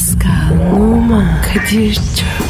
Pascal, Oman, Kadir çok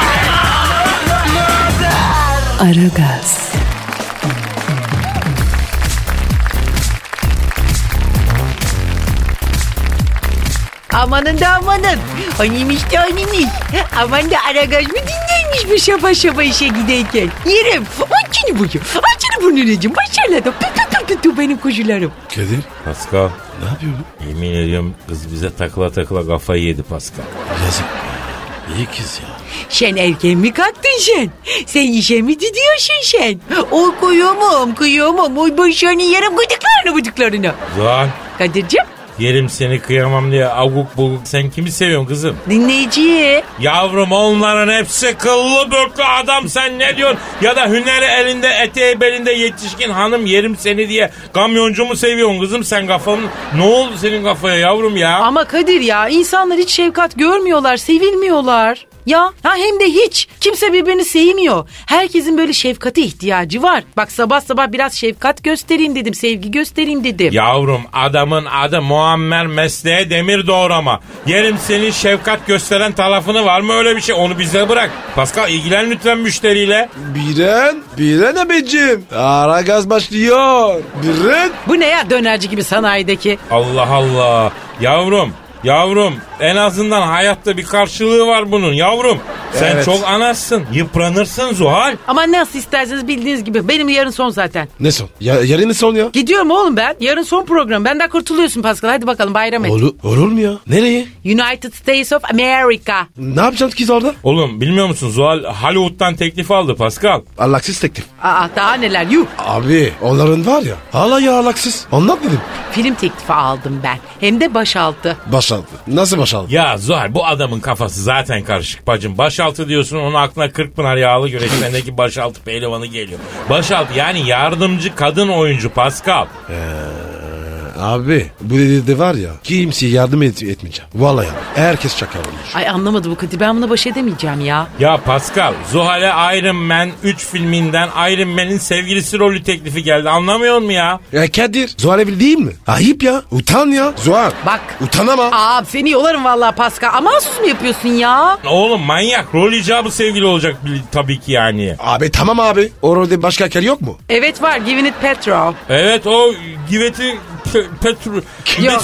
Aragaz, Amanın da amanın. Haniymiş de haniymiş. Aman da Aragaz mı dinleymiş bu şafa şafa işe giderken. Yerim. Açını buyu. Açını bunu necim. Başarılı da. Pü pü pü pü benim kuzularım. Kadir Pascal ne yapıyorsun? yemin ediyorum kız bize takıla takıla kafayı yedi Pascal. Yazık. İyi kız ya. Sen erken mi kalktın sen? Sen işe mi gidiyorsun sen? O kıyamam kıyamam. Oy başlarını yerim gıdıklarını bıdıklarını. Zuhal Kadir'cim yerim seni kıyamam diye avuk buguk sen kimi seviyorsun kızım? dinleyiciye. Yavrum onların hepsi kıllı börklü adam sen ne diyorsun? Ya da hüneri elinde eteği belinde yetişkin hanım yerim seni diye kamyoncu mu seviyorsun kızım sen kafanın? Ne oldu senin kafaya yavrum ya? Ama Kadir ya insanlar hiç şefkat görmüyorlar, sevilmiyorlar. Ya ha hem de hiç. Kimse birbirini sevmiyor. Herkesin böyle şefkate ihtiyacı var. Bak sabah sabah biraz şefkat göstereyim dedim, sevgi göstereyim dedim. Yavrum adamın adı Muammer mesleğe demir doğrama. Yerim senin şefkat gösteren tarafını var mı öyle bir şey onu bize bırak. Pascal ilgilen lütfen müşteriyle. Biren, Biren abicim. Ara gaz başlıyor. Biren. Bu ne ya dönerci gibi sanayideki? Allah Allah. Yavrum Yavrum en azından hayatta bir karşılığı var bunun yavrum. Sen Evet. çok anasın. Yıpranırsın Zuhal. Ama nasıl isterseniz bildiğiniz gibi. Benim yarın son zaten. Ne son? Ya, yarın ne son ya? Gidiyorum oğlum ben. Yarın son program. Benden kurtuluyorsun Pascal. Hadi bakalım bayram et. Olur, olur mu ya? Nereye? United States of America. Ne yapacaksın kız orada? Oğlum bilmiyor musun Zuhal Hollywood'dan teklif aldı Pascal. Allaksız teklif. Aa daha neler yuh. Abi onların var ya. Hala ya allaksız. Anlat dedim. Film teklifi aldım ben. Hem de başaltı. Başaldı. Nasıl başaldı? Ya Zuhal bu adamın kafası zaten karışık bacım. Başaltı diyorsun onun aklına Kırkpınar yağlı güreşlerindeki başaltı pehlivanı geliyor. Başaltı yani yardımcı kadın oyuncu Pascal. Abi bu dedi var ya kimseye yardım et, etmeyeceğim. Vallahi ya. Herkes çakal olmuş. Ay anlamadı bu Kadir. Ben buna baş edemeyeceğim ya. Ya Pascal Zuhal'e Iron Man 3 filminden Iron Man'in sevgilisi rolü teklifi geldi anlamıyor musun ya? Ya Kadir Zuhal evli değil mi? Ayıp ya. Utan ya. Zuhal. Bak. Utan ama. Aa seni yolarım vallahi Pascal. Ama mahsus mu yapıyorsun ya? Oğlum manyak rol icabı sevgili olacak bil- tabii ki yani. Abi tamam abi. O rolde başka erkek yok mu? Evet var. İt Petro. Evet o Givet'i Pe- Petru... Yok.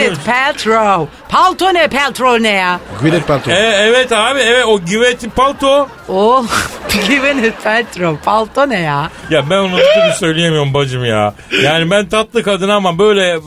İt Petro. Palto ne Petro ne ya? Gwyneth Paltrow. E, evet abi evet o Givet'i palto. Oh. İt Petro. Palto ne ya? Ya ben onu türlü söyleyemiyorum bacım ya. Yani ben tatlı kadın ama böyle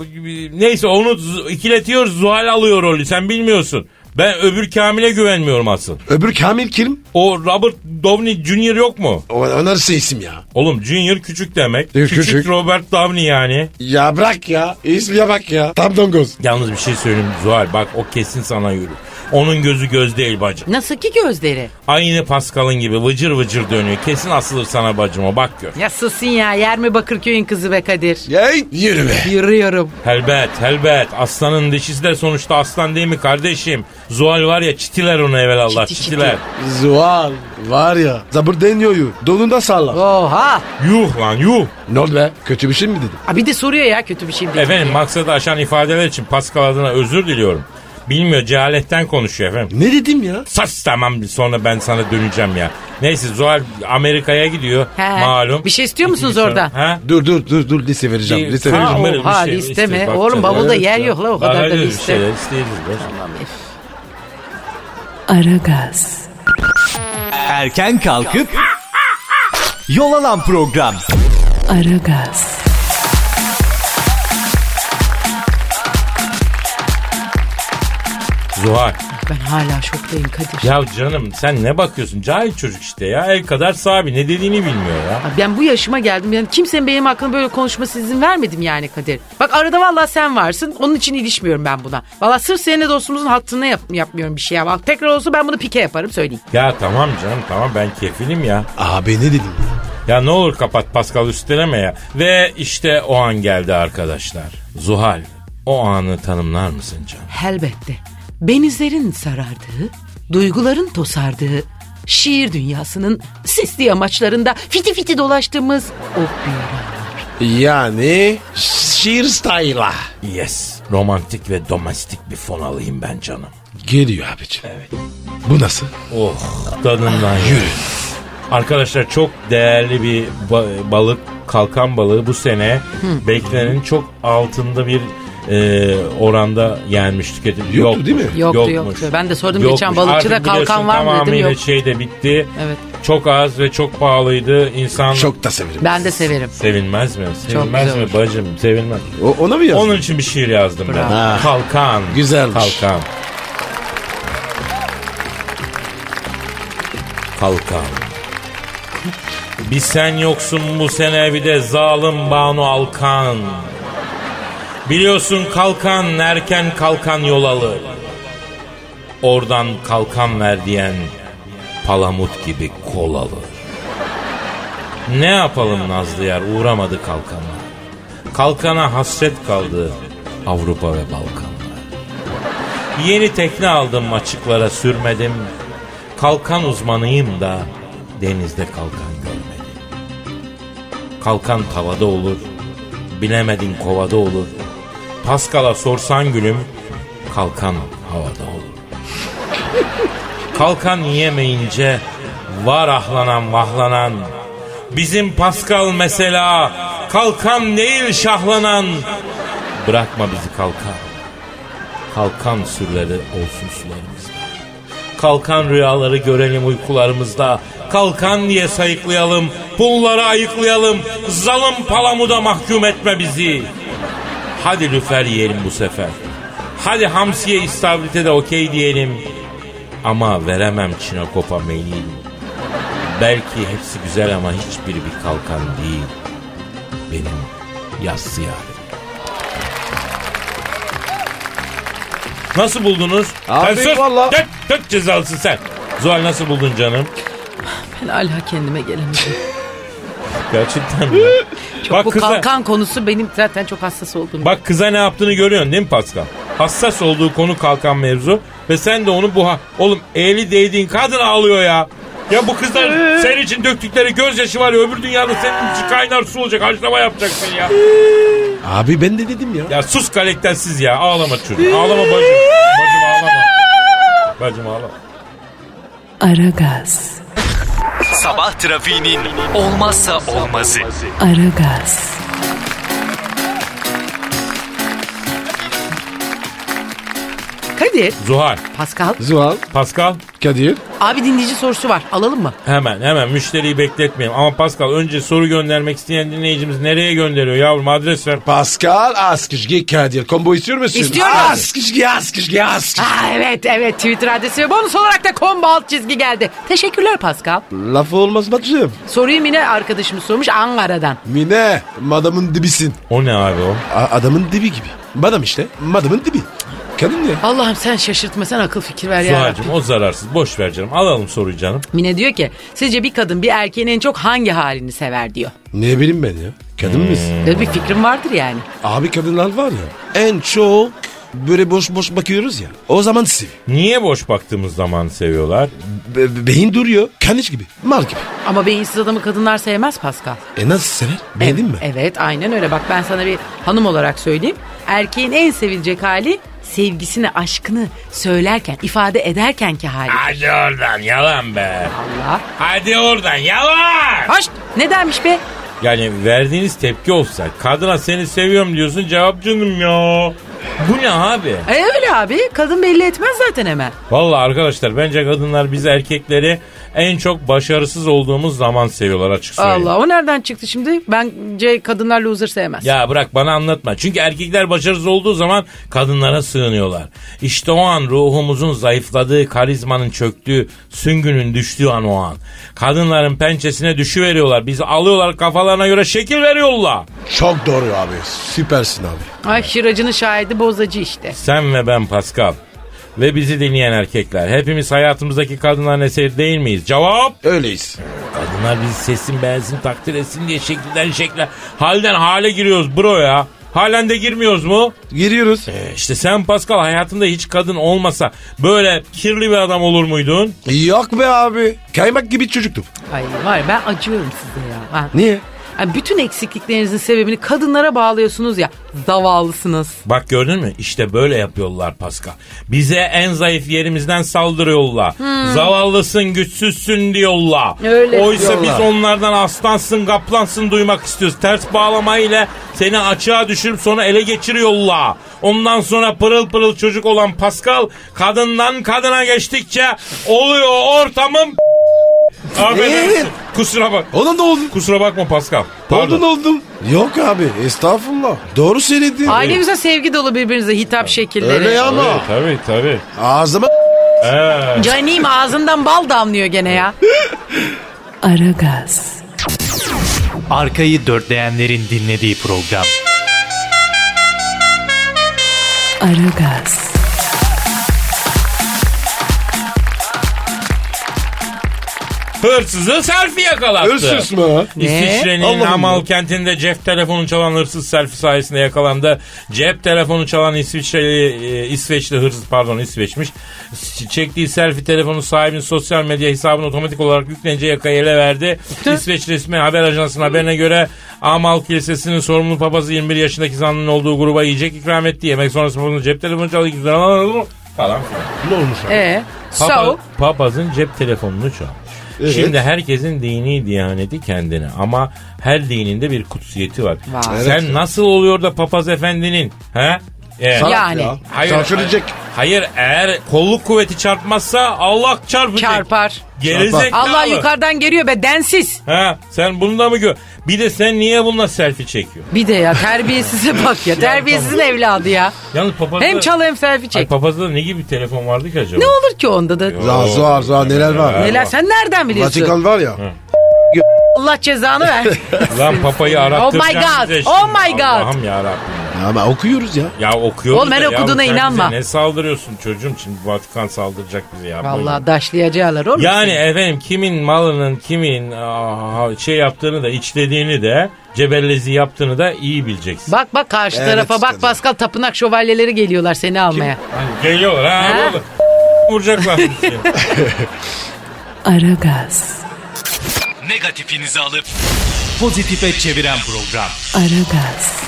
neyse onu ikiletiyoruz Zuhal alıyor rolü sen bilmiyorsun. Ben öbür Kamil'e güvenmiyorum asıl. Öbür Kamil kim? O Robert Downey Jr. yok mu? O, o nasıl isim ya? Oğlum Junior küçük demek. Küçük. küçük. Robert Downey yani. Ya bırak ya. İsmiye bak ya. Tam dongoz. Yalnız bir şey söyleyeyim Zuhal bak o kesin sana yürür. Onun gözü göz değil bacım. Nasıl ki gözleri? Aynı Pascal'ın gibi vıcır vıcır dönüyor. Kesin asılır sana bacım o bak gör. Ya susun ya. Yer mi Bakırköy'ün kızı be Kadir? Yay. Yürü be. Yürüyorum. Helbet helbet aslanın dişisi de sonuçta aslan değil mi kardeşim? Zuhal var ya çitiler onu evvelallah Çiti, çitiler. Zuhal var ya. Zabır deniyor yu. Donunda salla. Oha. Yuh lan yuh. Ne oldu be? Kötü bir şey mi dedim? Ha bir de soruyor ya kötü bir şey mi dedi Efendim diye. maksadı aşan ifadeler için Pascal adına özür diliyorum. Bilmiyor cehaletten konuşuyor efendim. Ne dedim ya? Sas tamam sonra ben sana döneceğim ya. Neyse Zuhal Amerika'ya gidiyor He. malum. Bir şey istiyor musunuz İkinci orada? sonra- Ha? Dur dur dur dur liste vereceğim. Bir- Liste Ha, vereceğim. böyle bir Oha şey, liste mi? bakacağız. Oğlum bavulda Evet yer yok la o kadar da Bakacağız bir liste. şeyler, isteyeceğiz be. Aragaz, Erken kalkıp yol alan program. Aragaz, Zuhal Ben hala şoktayım Kadir. Ya canım sen ne bakıyorsun? Cahil çocuk işte ya. El kadar sahibi ne dediğini bilmiyor ya. Abi Ben bu yaşıma geldim. Yani kimsenin benim hakkında böyle konuşması izin vermedim yani Kadir. Bak arada vallahi sen varsın. Onun için ilişmiyorum ben buna. Vallahi sırf seninle dostumuzun hattına yap- yapmıyorum bir şey ya. Bak tekrar olsa ben bunu pike yaparım söyleyeyim. Ya tamam canım tamam ben kefilim ya. Abi ne dedim ya? Ya ne olur kapat Pascal üsteleme ya. Ve işte o an geldi arkadaşlar. Zuhal o anı tanımlar mısın canım? Elbette. Benizlerin sarardığı, duyguların tosardığı, şiir dünyasının sisli yamaçlarında fiti fiti dolaştığımız o büyüler. Yani şiir style'a. Yes. Romantik ve domestik bir fon alayım ben canım. Geliyor abicim. Evet. Bu nasıl? Oh tadından yürü. Arkadaşlar çok değerli bir ba- balık kalkan balığı bu sene beklenenin çok altında bir e, oranda yenmiş tüketilmiş. Yoktu değil mi? Yoktu, yoktu. Ben de sordum geçen balıkçıda Artık kalkan var mı dedim, yok. şey de bitti. Evet. Çok az ve çok pahalıydı. İnsan Çok da severim. Ben de severim. sevinmez mi? Sevinmez mi bacım? Sevinmez. O, ona mı yazdın? Onun için bir şiir yazdım ben. Bravo. Ha. Kalkan. Güzelmiş. Kalkan. Kalkan. Bir sen yoksun bu sene bir de zalim Banu Alkan. Biliyorsun kalkan erken kalkan yol alır. Oradan kalkan ver diyen palamut gibi kol alır. Ne yapalım Nazlı yer uğramadı kalkana. Kalkana hasret kaldı Avrupa ve Balkanlar. Yeni tekne aldım açıklara sürmedim. Kalkan uzmanıyım da denizde kalkan görmedim. Kalkan tavada olur, bilemedin kovada olur. Paskal'a sorsan gülüm, kalkan havada olur. Kalkan yiyemeyince var ahlanan vahlanan. Bizim Pascal mesela kalkan değil şahlanan. Bırakma bizi kalkan. Kalkan sürüleri olsun sularımızda. Kalkan rüyaları görelim uykularımızda. Kalkan diye sayıklayalım, pulları ayıklayalım. Zalim palamuda mahkum etme bizi. Hadi lüfer yiyelim bu sefer. Hadi hamsiye istavrite de okey diyelim. Ama veremem çinokopa meyil. Belki hepsi güzel ama hiçbiri bir kalkan değil. Benim yassı yarim. Nasıl buldunuz? Abi Sen sus. valla- Tek, tek cezalısın sen. Zuhal nasıl buldun canım? Ben hala kendime gelemedim. Gerçekten mi? Çok Bak bu kıza- kalkan konusu benim zaten çok hassas olduğum. Bak kıza ne yaptığını görüyorsun değil mi Pascal? Hassas olduğu konu kalkan mevzu. Ve sen de onu bu ha... Oğlum eli değdiğin kadın ağlıyor ya. Ya bu kızlar senin için döktükleri gözyaşı var ya öbür dünyada senin için kaynar su olacak haşlama yapacaksın ya. Abi ben de dedim ya. Ya sus kalektensiz ya ağlama çocuk ağlama bacım. Bacım ağlama. Bacım ağlama. Aragaz, Sabah trafiğinin olmazsa olmazı. Aragaz, Kadir, Zuhal, Pascal. Zuhal, Pascal Kadir. Abi dinleyici sorusu var. Alalım mı? hemen hemen müşteriyi bekletmeyelim. Ama Pascal önce soru göndermek isteyen dinleyicimiz nereye gönderiyor yavrum adres ver. Pascal Askışgi Kadir. Combo istiyor musun? İstiyorum. Askışgi Askışgi Askışgi. Aa, evet evet Twitter adresi ve bonus olarak da combo alt çizgi geldi. Teşekkürler Pascal. Lafı olmaz bacım. Soruyu Mine arkadaşımız sormuş Ankara'dan. Mine, madamın dibisin. O ne abi o? A- adamın dibi gibi. Madam işte, madamın dibi. Kadın ya. Allah'ım sen şaşırtma sen akıl fikir ver ya. Zuhal'cığım o zararsız boş ver canım alalım soruyu canım. Mine diyor ki sizce bir kadın bir erkeğin en çok hangi halini sever diyor. Ne bileyim ben ya. Kadın mısın? Böyle bir fikrim vardır yani. Abi kadınlar var ya. En çok böyle boş boş bakıyoruz ya. O zaman sev. Niye boş baktığımız zaman seviyorlar? Be- be- beyin duruyor. Kaniş gibi. Mal gibi. Ama beyinsiz adamı kadınlar sevmez Pascal. E nasıl sever? Beğendin mi? Evet aynen öyle. Bak ben sana bir hanım olarak söyleyeyim. Erkeğin en sevilecek hali sevgisini, aşkını söylerken, ifade ederkenki hali. Hadi oradan yalan be. Allah. Hadi oradan yalan. Hoş. Ne dermiş be? Yani verdiğiniz tepki olsa kadına seni seviyorum diyorsun cevap canım ya. Bu ne abi? E öyle abi. Kadın belli etmez zaten hemen. Vallahi arkadaşlar bence kadınlar biz erkekleri en çok başarısız olduğumuz zaman seviyorlar açık söyleyeyim. Allah o nereden çıktı şimdi? Bence kadınlar loser sevmez. Ya bırak bana anlatma. Çünkü erkekler başarısız olduğu zaman kadınlara sığınıyorlar. İşte o an ruhumuzun zayıfladığı, karizmanın çöktüğü, süngünün düştüğü an o an. Kadınların pençesine düşüveriyorlar. Bizi alıyorlar kafalarına göre şekil veriyorlar. Çok doğru abi. Süpersin abi. Ay şıracının şahidi bozacı işte. Sen ve ben Pascal. Ve bizi dinleyen erkekler. Hepimiz hayatımızdaki kadınların eseri değil miyiz? Cevap. Öyleyiz. Kadınlar bizi sesin beğensin takdir etsin diye şekilden şekle halden hale giriyoruz bro ya. Halen de girmiyoruz mu? Giriyoruz. E işte sen Pascal hayatında hiç kadın olmasa böyle kirli bir adam olur muydun? Yok be abi. Kaymak gibi çocuktum. Ay var ben acıyorum size ya. Ha. Niye? Yani bütün eksikliklerinizin sebebini kadınlara bağlıyorsunuz ya. Zavallısınız. Bak gördün mü? İşte böyle yapıyorlar Pascal. Bize en zayıf yerimizden saldırıyorlar. Zavallısın, güçsüzsün diyorlar. Öyle Oysa diyorlar. biz onlardan aslansın, kaplansın duymak istiyoruz. Ters bağlamayla seni açığa düşürüp sonra ele geçiriyorlar. Ondan sonra pırıl pırıl çocuk olan Pascal kadından kadına geçtikçe oluyor ortamım. Affedersin. Kusura bak. Oğlum da oldun. Kusura bakma Pascal. Pardon. Oldun oldum. Yok abi estağfurullah. Doğru söyledin. Ne güzel sevgi dolu birbirinize hitap şekilleri. Öyle ya ama. Tabii tabii. Ağzıma Ee, Canim ağzından bal damlıyor gene ya. Aragaz, Arkayı dörtleyenlerin dinlediği program. Aragaz, hırsızı selfie yakalattı. hırsız mı? İsviçre'nin Allah'ım Amal ya. kentinde cep telefonu çalan hırsız selfie sayesinde yakalandı. Cep telefonu çalan İsviçreli, e, İsveçli hırsız pardon İsveçmiş. Çektiği selfie telefonu sahibinin sosyal medya hesabına otomatik olarak yüklenince yakayı ele verdi. İsveç resmi haber ajansının haberine göre Amal Kilisesi'nin sorumlu papazı 21 yaşındaki zanlının olduğu gruba yiyecek ikram etti. Yemek sonrası papazın cep telefonu çaldı. Falan filan. Ne olmuş abi? Ee, Papa, so papazın cep telefonunu çalmış. Evet. Şimdi herkesin dini diyaneti kendine ama her dininde bir kutsiyeti var. Var. Sen Evet. nasıl oluyor da papaz efendinin he? Sanat Yani. ya. Hayır, Şaşıracak. hayır eğer kolluk kuvveti çarpmazsa Allah çarpacak. çarpar. Gerizekalı. Allah yukarıdan geliyor be densiz. Ha, sen bunu da mı gör? Bir de sen niye bununla selfie çekiyorsun? Bir de ya terbiyesize bak ya. Terbiyesizin evladı ya. Yalnız papazda... Hem çal hem selfie Ay, çek. papazda ne gibi bir telefon vardı ki acaba? Ne olur ki onda da? Zar zar zar neler var. Neler sen nereden biliyorsun? Vatikan var ya. Allah cezanı ver. Lan papayı Oh arattıracağım my God, oh my God. Allah'ım yarabbim. Ama okuyoruz ya. Ya okuyoruz Oğlum ben da okuduğuna ya, sen inanma. bize Ne saldırıyorsun çocuğum şimdi Vatikan saldıracak bize ya. Vallahi daşlayacaklar oğlum. Yani efendim kimin malının kimin aa, şey yaptığını da içlediğini de cebellezi yaptığını da iyi bileceksin. Bak bak karşı Evet, tarafa bak işte. Pascal tapınak şövalyeleri geliyorlar seni almaya. Hani geliyorlar ha, Ha? oğlum. Vuracaklar bizi. Aragaz, Negatifinizi alıp pozitife çeviren program. Aragaz,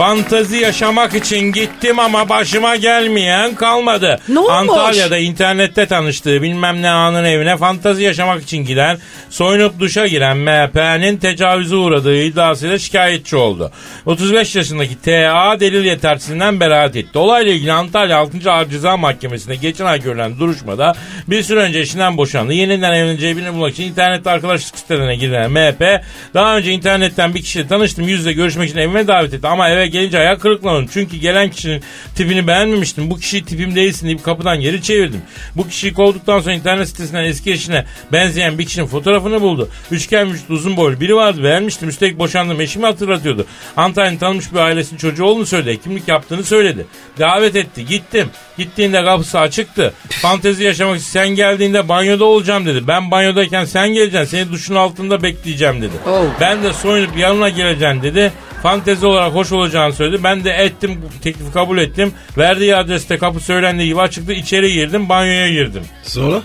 Fantazi yaşamak için gittim ama başıma gelmeyen kalmadı. Ne olmuş? Antalya'da internette tanıştığı bilmem ne anın evine fantazi yaşamak için giden soyunup duşa giren MHP'nin tecavüze uğradığı iddiasıyla şikayetçi oldu. 35 yaşındaki TA delil yetersizliğinden beraat etti. Olayla ilgili Antalya 6. Ağır Ceza Mahkemesi'nde geçen ay görülen duruşmada bir süre önce eşinden boşandı. Yeniden evleneceği birini bulmak için internette arkadaşlık sitelerine giren MHP daha önce internetten bir kişiyle tanıştım yüzle görüşmek için evime davet etti ama eve gelince ayak kırıklandım. Çünkü gelen kişinin tipini beğenmemiştim. Bu kişi tipim değilsin deyip kapıdan geri çevirdim. Bu kişiyi kovduktan sonra internet sitesinden eski eşine benzeyen bir kişinin fotoğrafını buldu. Üçgen vücut uzun boylu biri vardı beğenmiştim. Üstelik boşandım eşimi hatırlatıyordu. Antalya'nın tanınmış bir ailesinin çocuğu olduğunu söyledi. Kimlik yaptığını söyledi. Davet etti. Gittim. Gittiğinde kapısı açıktı. Fantezi yaşamak için sen geldiğinde banyoda olacağım dedi. Ben banyodayken sen geleceksin. Seni duşun altında bekleyeceğim dedi. Oh. Ben de soyunup yanına geleceğim dedi. Fantezi olarak hoş olacağını söyledi. Ben de ettim bu teklifi kabul ettim. Verdiği adreste kapı söylendiği gibi açıktı. İçeri girdim banyoya girdim. Sonra?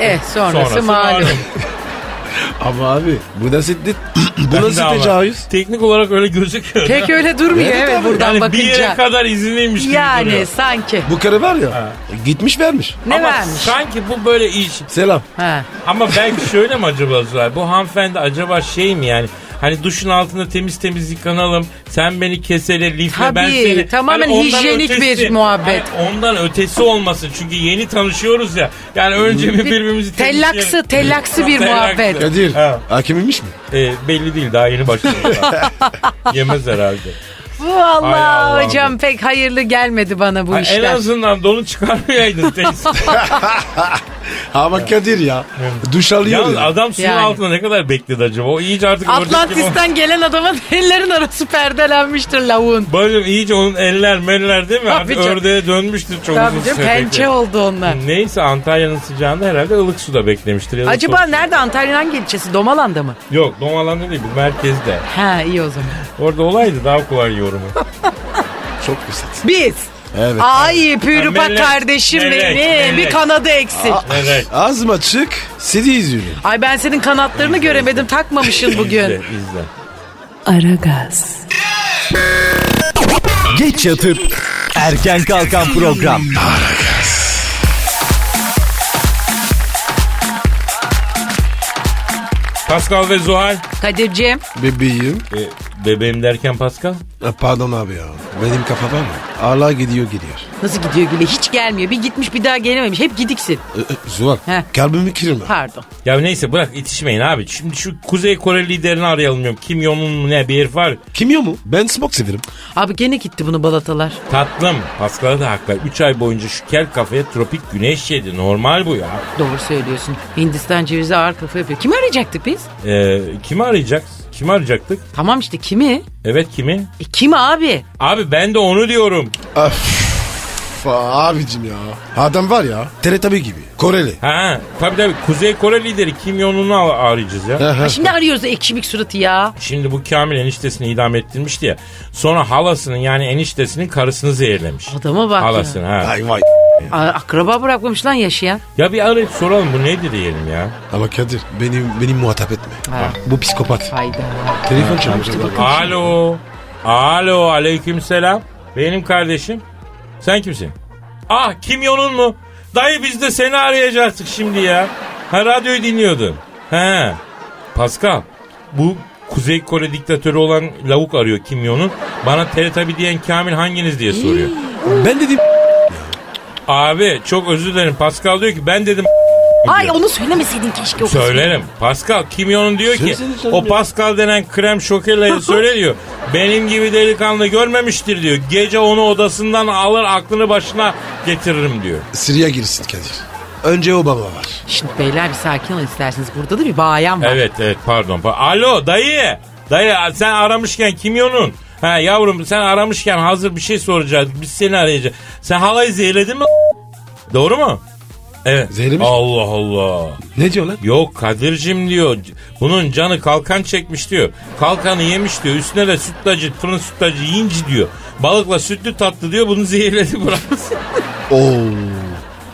Eh sonrası, Sonrası malum. Ama abi bu nasıl bu Ben de nasıl tecavüz? Teknik olarak öyle gözüküyor. Pek öyle durmuyor Evet evet, buradan yani bir yere bakınca. kadar izinliymiş gibi Yani duruyor. sanki. Bu karı var ya gitmiş vermiş. Ne Ama vermiş? sanki bu böyle iş. Selam. Ha. Ama belki şöyle mi acaba Zuhal? Bu hanımefendi acaba şey mi yani Hani duşun altında temiz temiz yıkanalım. Sen beni kesele, lifle ben Tabii, seni. tamamen ondan hijyenik bir muhabbet. Hani ondan ötesi olmasın. Çünkü yeni tanışıyoruz ya. Yani önce bir birbirimizi Tellaksı, tellaksı bir muhabbet. Kadir Ha. hakimmiş mi? Ee, belli değil daha yeni başladı. Yemez herhalde. Hay Vallahi Allah'ım. hocam pek hayırlı gelmedi bana bu Ha, en işler. azından donu çıkarmayaydın teyze. Ama Kadir ya. Duş alıyor Yalnız ya. adam suyun Yani. altında ne kadar bekledi acaba? O iyice artık ördek gibi. Atlantis'ten gelen adamın ellerin arası perdelenmiştir lavuğun. Bacım iyice onun eller meller değil mi? Tabii Artık canım. ördeğe dönmüştür çok Tabii uzun canım süre pençe oldu onlar. Neyse Antalya'nın sıcağında herhalde ılık suda beklemiştir. Ya da Acaba soğuk- nerede Antalya'nın hangi ilçesi? Domalan'da mı? Yok Domalan'da değil bu merkezde. Ha iyi o zaman. Orada olaydı daha kolay yorumu. Çok güzel. Biz. Evet. Ay melek, kardeşim melek, benim. melek. Bir kanadı eksik. Evet. Ağzım açık. Seni izliyorum. Ay ben senin kanatlarını göremedim takmamışsın İzle, bugün. izle. Aragaz, Geç yatıp erken kalkan program. Pascal ve Zuhal. Kadir'ciğim Bebeğim. E, bebeğim derken Pascal. Ha, Pardon abi ya. Benim kafa var mı? Hala gidiyor gidiyor. nasıl gidiyor Güle? Hiç gelmiyor. Bir gitmiş bir daha gelememiş. Hep gidiksin. Ee, e, Zuhal. Heh. Kalbimi kırma. Pardon. Ya neyse bırak itişmeyin abi. Şimdi şu Kuzey Kore liderini arayalım diyorum. Kim Jong-un mu ne bir herif var. Kimyo mu? Ben smoke severim. Abi gene gitti bunu balatalar. Tatlım. Pascal'a da hak ver. 3 ay boyunca şu kel kafaya tropik güneş yedi. Normal bu ya. Doğru söylüyorsun. Hindistan cevizi ağır kafa yapıyor. Kimi arayacaktık biz? Ee, kimi arayacak? Kimi arayacaktık? Tamam işte kimi? Evet kimi? E, kim abi? Abi ben de onu diyorum. Of. Abicim ya. Adam var ya. Teletabi gibi. Koreli. Ha tabii tabii Kuzey Kore lideri Kim Jong-un'u arayacağız ya. Ha, şimdi arıyoruz ekşimik suratı ya. Şimdi bu Kamil eniştesini idam ettirmişti ya. Sonra halasının yani eniştesinin karısını zehirlemiş. Adama bak Halasını ha. Ay vay. Akraba bırakmamış lan yaşayan. Ya bir arayıp soralım bu nedir diyelim ya. Ama Kadir benim benim muhatap etme. Ha. Bu psikopat. Hayda. Telefon çalmış. Alo. Alo aleyküm selam. Benim kardeşim. Sen kimsin? Ah Kim Jong-un mu? Dayı biz de seni arayacaktık şimdi ya. Ha radyoyu dinliyordun. He. Pascal bu Kuzey Kore diktatörü olan lavuk arıyor Kim Jong-un. Bana Teletabi diyen Kamil hanginiz diye soruyor. Ben dedim Abi çok özür dilerim. Pascal diyor ki ben dedim Ay onu söylemeseydin keşke o kısmı. Söylerim. Pascal Kim Jong-un diyor ki canım o. Pascal denen krem şokelayı söyle diyor. Benim gibi delikanlı görmemiştir diyor. Gece onu odasından alır aklını başına getiririm diyor. Sıraya girsin Kadir. Önce Obama var. Şimdi beyler bir sakin olun isterseniz. Burada da bir bayan var. Evet evet pardon. Pa- Alo dayı. Dayı sen aramışken Kim Jong-un. Ha yavrum sen aramışken hazır bir şey soracağız. Biz seni arayacağız. Sen halayı zehirledin mi? Doğru mu? Evet. Zehirlemiş. Allah Allah. Ne diyor lan? Yok Kadir'cim diyor. Bunun canı kalkan çekmiş diyor. Kalkanı yemiş diyor. Üstüne de sütlacı, fırın sütlacı yiyince diyor. Balıkla sütlü tatlı diyor. Bunu zehirledi bıraksın. Oo.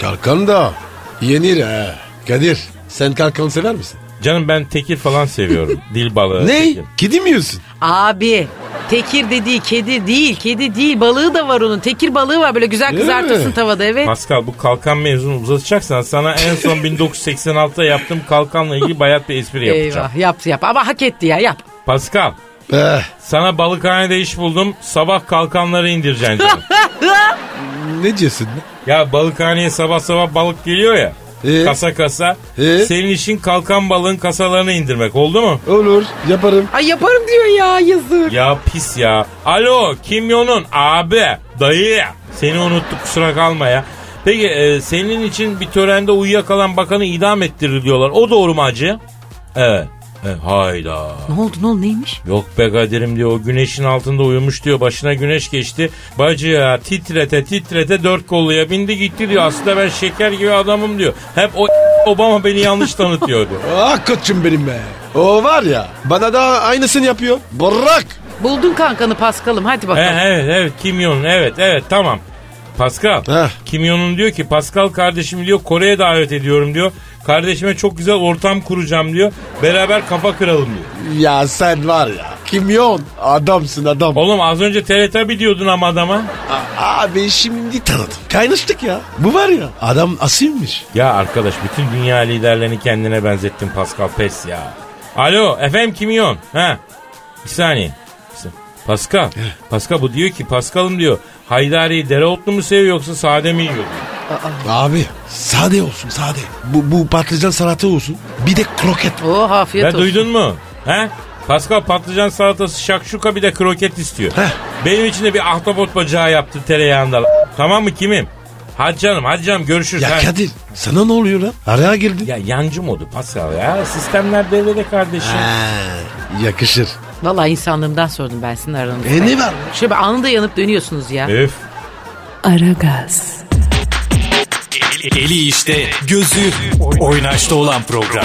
Kalkan da yenir ha. Kadir sen kalkan sever misin? Canım ben tekir falan seviyorum. Dil balığı. ne? tekir. Kedi mi yiyorsun? Abi tekir dediği kedi değil kedi değil balığı da var onun tekir balığı var böyle güzel Değil kızartırsın mi? tavada evet. Pascal bu kalkan mevzunu uzatacaksan sana en son 1986'da yaptığım kalkanla ilgili bayat bir espri yapacağım. Eyvah yap yap ama hak etti ya yap. Pascal Eh, sana balıkhanede iş buldum. Sabah kalkanları indireceksin canım. ne diyorsun? ya balıkhaneye sabah sabah balık geliyor ya. Ee? Kasa kasa. Ee? Senin işin kalkan balığın kasalarını indirmek oldu mu? Olur yaparım. Ay yaparım diyor ya yazık. Ya pis ya. Alo Kim Jong-un abi dayı seni unuttuk kusura kalma ya. Peki e, senin için bir törende uyuyakalan bakanı idam ettirir diyorlar. O doğru mu acı? Evet. E, hayda. Ne oldu ne oldu neymiş? Yok be Kadir'im diyor o güneşin altında uyumuş diyor başına güneş geçti. Bacı ya titrete titrete dört kolluya bindi gitti diyor. Aslında ben şeker gibi adamım diyor. Hep o Obama beni yanlış tanıtıyor diyor. Ah koçum benim be. O var ya bana da aynısını yapıyor. Bırak. Buldun kankanı Paskal'ım hadi He, bakalım. evet evet Kim Jong evet evet tamam. Pascal. Heh. Kim diyor ki Pascal kardeşim diyor Kore'ye davet ediyorum diyor. Kardeşime çok güzel ortam kuracağım diyor. Beraber kafa kıralım diyor. Ya sen var ya. Kimyon adamsın adam. Oğlum az önce Teletabi diyordun ama adama. A- abi şimdi tanıdım. Kaynaştık ya. Bu var ya adam asilmiş. Ya arkadaş bütün dünya liderlerini kendine benzettin Pascal pes ya. Alo efendim kim yiyorsun? Ha. Bir saniye. Pascal. Pascal bu diyor ki Pascal'ım diyor. Haydari'yi dereotlu mu seviyor yoksa sade mi yiyor? diyor. Abi sade olsun sade. Bu, bu patlıcan salatı olsun. Bir de kroket. Oh afiyet Ya olsun. duydun mu? He? Pascal patlıcan salatası şakşuka bir de kroket istiyor. Heh. Benim için de bir ahtapot bacağı yaptı tereyağında. Tamam mı kimim? Hadi canım hadi canım görüşürüz. Ya Ha. Kadir sana ne oluyor lan? Araya girdin. Ya yancı modu Pascal ya. Sistemler devrede kardeşim. Ha, yakışır. Vallahi insanlığımdan sordum ben sizin aranızda. E ne var? Şöyle anında yanıp dönüyorsunuz ya. Öf. Aragaz, Eli işte, gözü oynaşta olan program.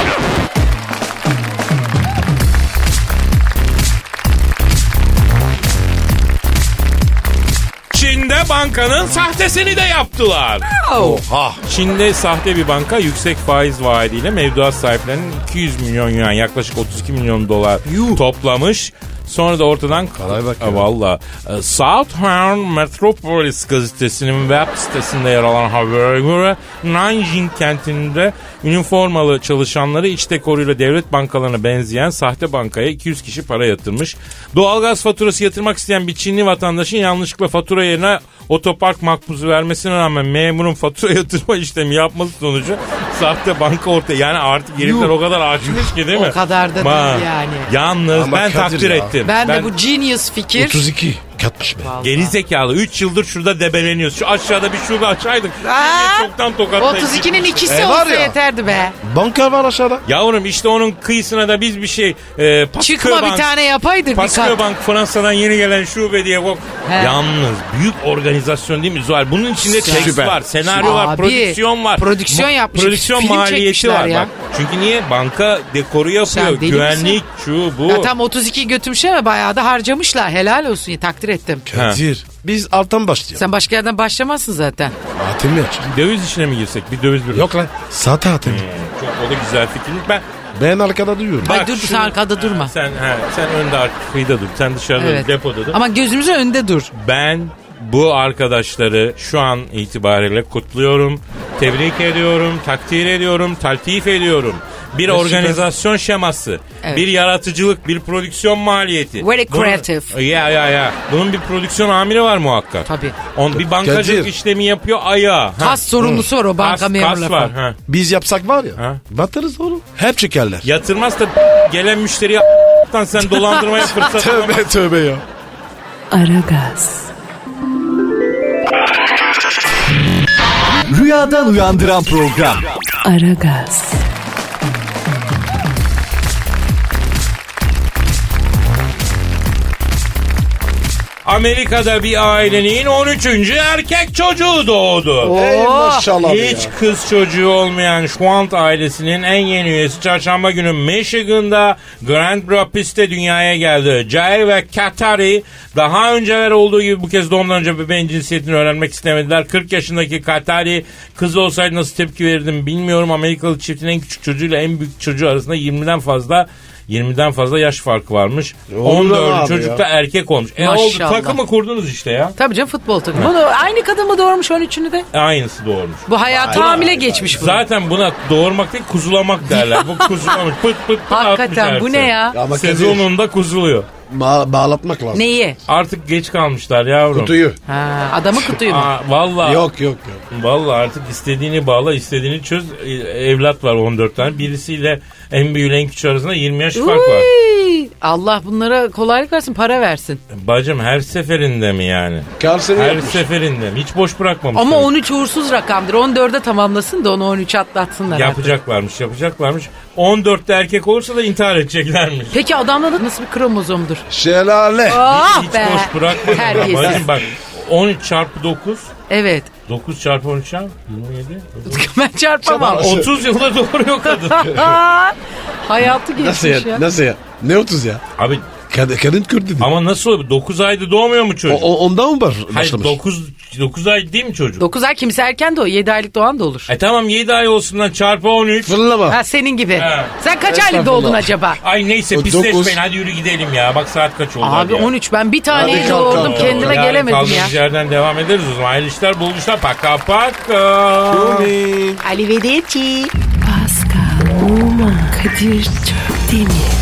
Bankanın sahtesini de yaptılar. Oha. Çin'de sahte bir banka yüksek faiz vaadiyle mevduat sahiplerinin 200 milyon yuan yaklaşık 32 milyon dolar toplamış. Sonra da ortadan Kolay bak ya. Valla. E, Southern Metropolis gazetesinin web sitesinde yer alan habere göre Nanjing kentinde üniformalı çalışanları iç dekoruyla devlet bankalarına benzeyen sahte bankaya 200 kişi para yatırmış. Doğalgaz faturası yatırmak isteyen bir Çinli vatandaşın yanlışlıkla fatura yerine otopark makbuzu vermesine rağmen memurun fatura yatırma işlemi yapması sonucu sahte banka ortaya. Yani artık herifler o kadar açmış ki değil mi? O kadar da değil yani. Yalnız Ama ben Kadir takdir ya. ettim. Ben, de bu genius fikir. 32 katmış be. Geri zekalı 3 yıldır şurada debeleniyoruz. Şu aşağıda bir şube açaydık. Aa, Çoktan tokatlayıp 32'nin gitmiştik. ikisi E, var olsa ya. yeterdi be. Banka var aşağıda. Yavrum işte onun kıyısına da biz bir şey e, Pascal Çıkma bir Bank- tane yapaydık bir kat. Bank Fransa'dan yeni gelen şube diye bak. He. Yalnız büyük organizasyon değil mi Zuhal? Bunun içinde tekst Süper. var, senaryo var, Abi, prodüksiyon var. prodüksiyon yapmış, Prodüksiyon film maliyeti çekmişler var ya. bak. Çünkü niye? Banka dekoru Sen yapıyor. deli Güvenlik şu bu. Ya tam 32 götürmüş ama bayağı da harcamışlar. Helal olsun ya takdir ettim. Kadir. Biz alttan başlayalım. Sen başka yerden başlamazsın zaten. Hatim aç? Döviz işine mi girsek? Bir döviz bir. Yok lan. Sat hatim. Çok o da güzel fikirlik. Ben Ben arkada duyuyorum. Ay Bak dur şu- sen arkada durma. Sen he, sen önde arkada dur. Sen dışarıda Evet. depoda dur. Ama gözümüzün önünde dur. Ben bu arkadaşları şu an itibariyle kutluyorum. Tebrik ediyorum, takdir ediyorum, taltif ediyorum. Bir organizasyon şeması, Evet. bir yaratıcılık, bir prodüksiyon maliyeti. Very Bunun- creative. Ya ya ya. Bunun bir prodüksiyon amiri var muhakkak. Tabii. On bir bankacılık Kadir. işlemi yapıyor ayağı. Ha. Kas sorumlusu var o banka Kas, kas memurları var. Ha. Biz yapsak var ya. Ha. Batarız oğlum. Hep çekerler. Yatırmaz da gelen müşteriye sen dolandırmaya fırsat Tövbe tövbe ya. Aragaz, Rüyadan uyandıran program. Aragaz, Amerika'da bir ailenin 13. erkek çocuğu doğdu. Ey maşallah Hiç ya. kız çocuğu olmayan Schwant ailesinin en yeni üyesi çarşamba günü Michigan'da Grand Rapids'te dünyaya geldi. Jair ve Katari daha önceler olduğu gibi bu kez doğumdan önce bebeğin cinsiyetini öğrenmek istemediler. 40 yaşındaki Katari kız olsaydı nasıl tepki verirdim bilmiyorum. Amerikalı çiftin en küçük çocuğuyla en büyük çocuğu arasında 20'den fazla 20'den fazla yaş farkı varmış. Olur 14. abi çocuk da erkek olmuş. E oldu Maşallah. takımı kurdunuz işte ya. Tabii canım futbol takımı. Da aynı kadın mı doğurmuş 13'ünü de? Aynısı doğurmuş. Bu hayatı hamile geçmiş bu. Zaten buna doğurmak değil kuzulamak derler. Bu kuzulamış. Pıt pıt pıt Hakikaten bu ne ya? Ama Sezonunda kuzuluyor. Ba- bağlatmak lazım. Neyi? Artık geç kalmışlar yavrum. Kutuyu. Ha, adamı kutuyu mu? Aa, vallahi, Yok yok yok. vallahi artık istediğini bağla, istediğini çöz. Ee, Evlat var 14 tane. Birisiyle en büyüğü en küçüğü arasında 20 yaş fark var. Allah bunlara kolaylık versin para versin. Bacım her seferinde mi yani? Karşını Her yapmış. seferinde mi? Hiç boş bırakmamış. Ama 13 uğursuz rakamdır. 14'e tamamlasın da onu 13 atlatsınlar. artık. Yapacaklarmış, yapacaklarmış. 14'te erkek olursa da intihar edeceklermiş. Peki adamda da nasıl bir kromozomdur? Şelale. Ah Hiç be. boş bırakmadım. Terbiyesiz. Bacım bak 13 çarpı 9 Evet. 9 çarpı 13 ya 27. ben çarpamam. Çabuk. 30 yılda doğuruyor kadın. Hayatı geçmiş Nasıl ya? ya. Nasıl ya? Ne 30 ya? Abi Kad kadın Kürt dedi. ama nasıl oluyor? 9 ayda doğmuyor mu O, çocuk? o- ondan mı var Hayır başlamış? 9 9 ay değil mi çocuk? 9 ay kimse erken doğuyor. 7 aylık doğan da olur. E tamam 7 ay olsundan çarpı 13. Fırlama. Ha senin gibi. Ha. Sen kaç aylık doğdun acaba? Ay neyse O pisleşmeyin dokuz. hadi yürü gidelim ya. Bak saat kaç oldu Abi hadi ya. 13 ben bir Hadi taneyi kalk, doğurdum kalk, kendime Yarın gelemedim ya. kaldığımız yerden devam ederiz o zaman. Hayırlı işler, bol işler. Paka paka. Arrivederci. Pascal, Oman, Kadir çok değil mi?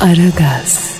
Aragaz.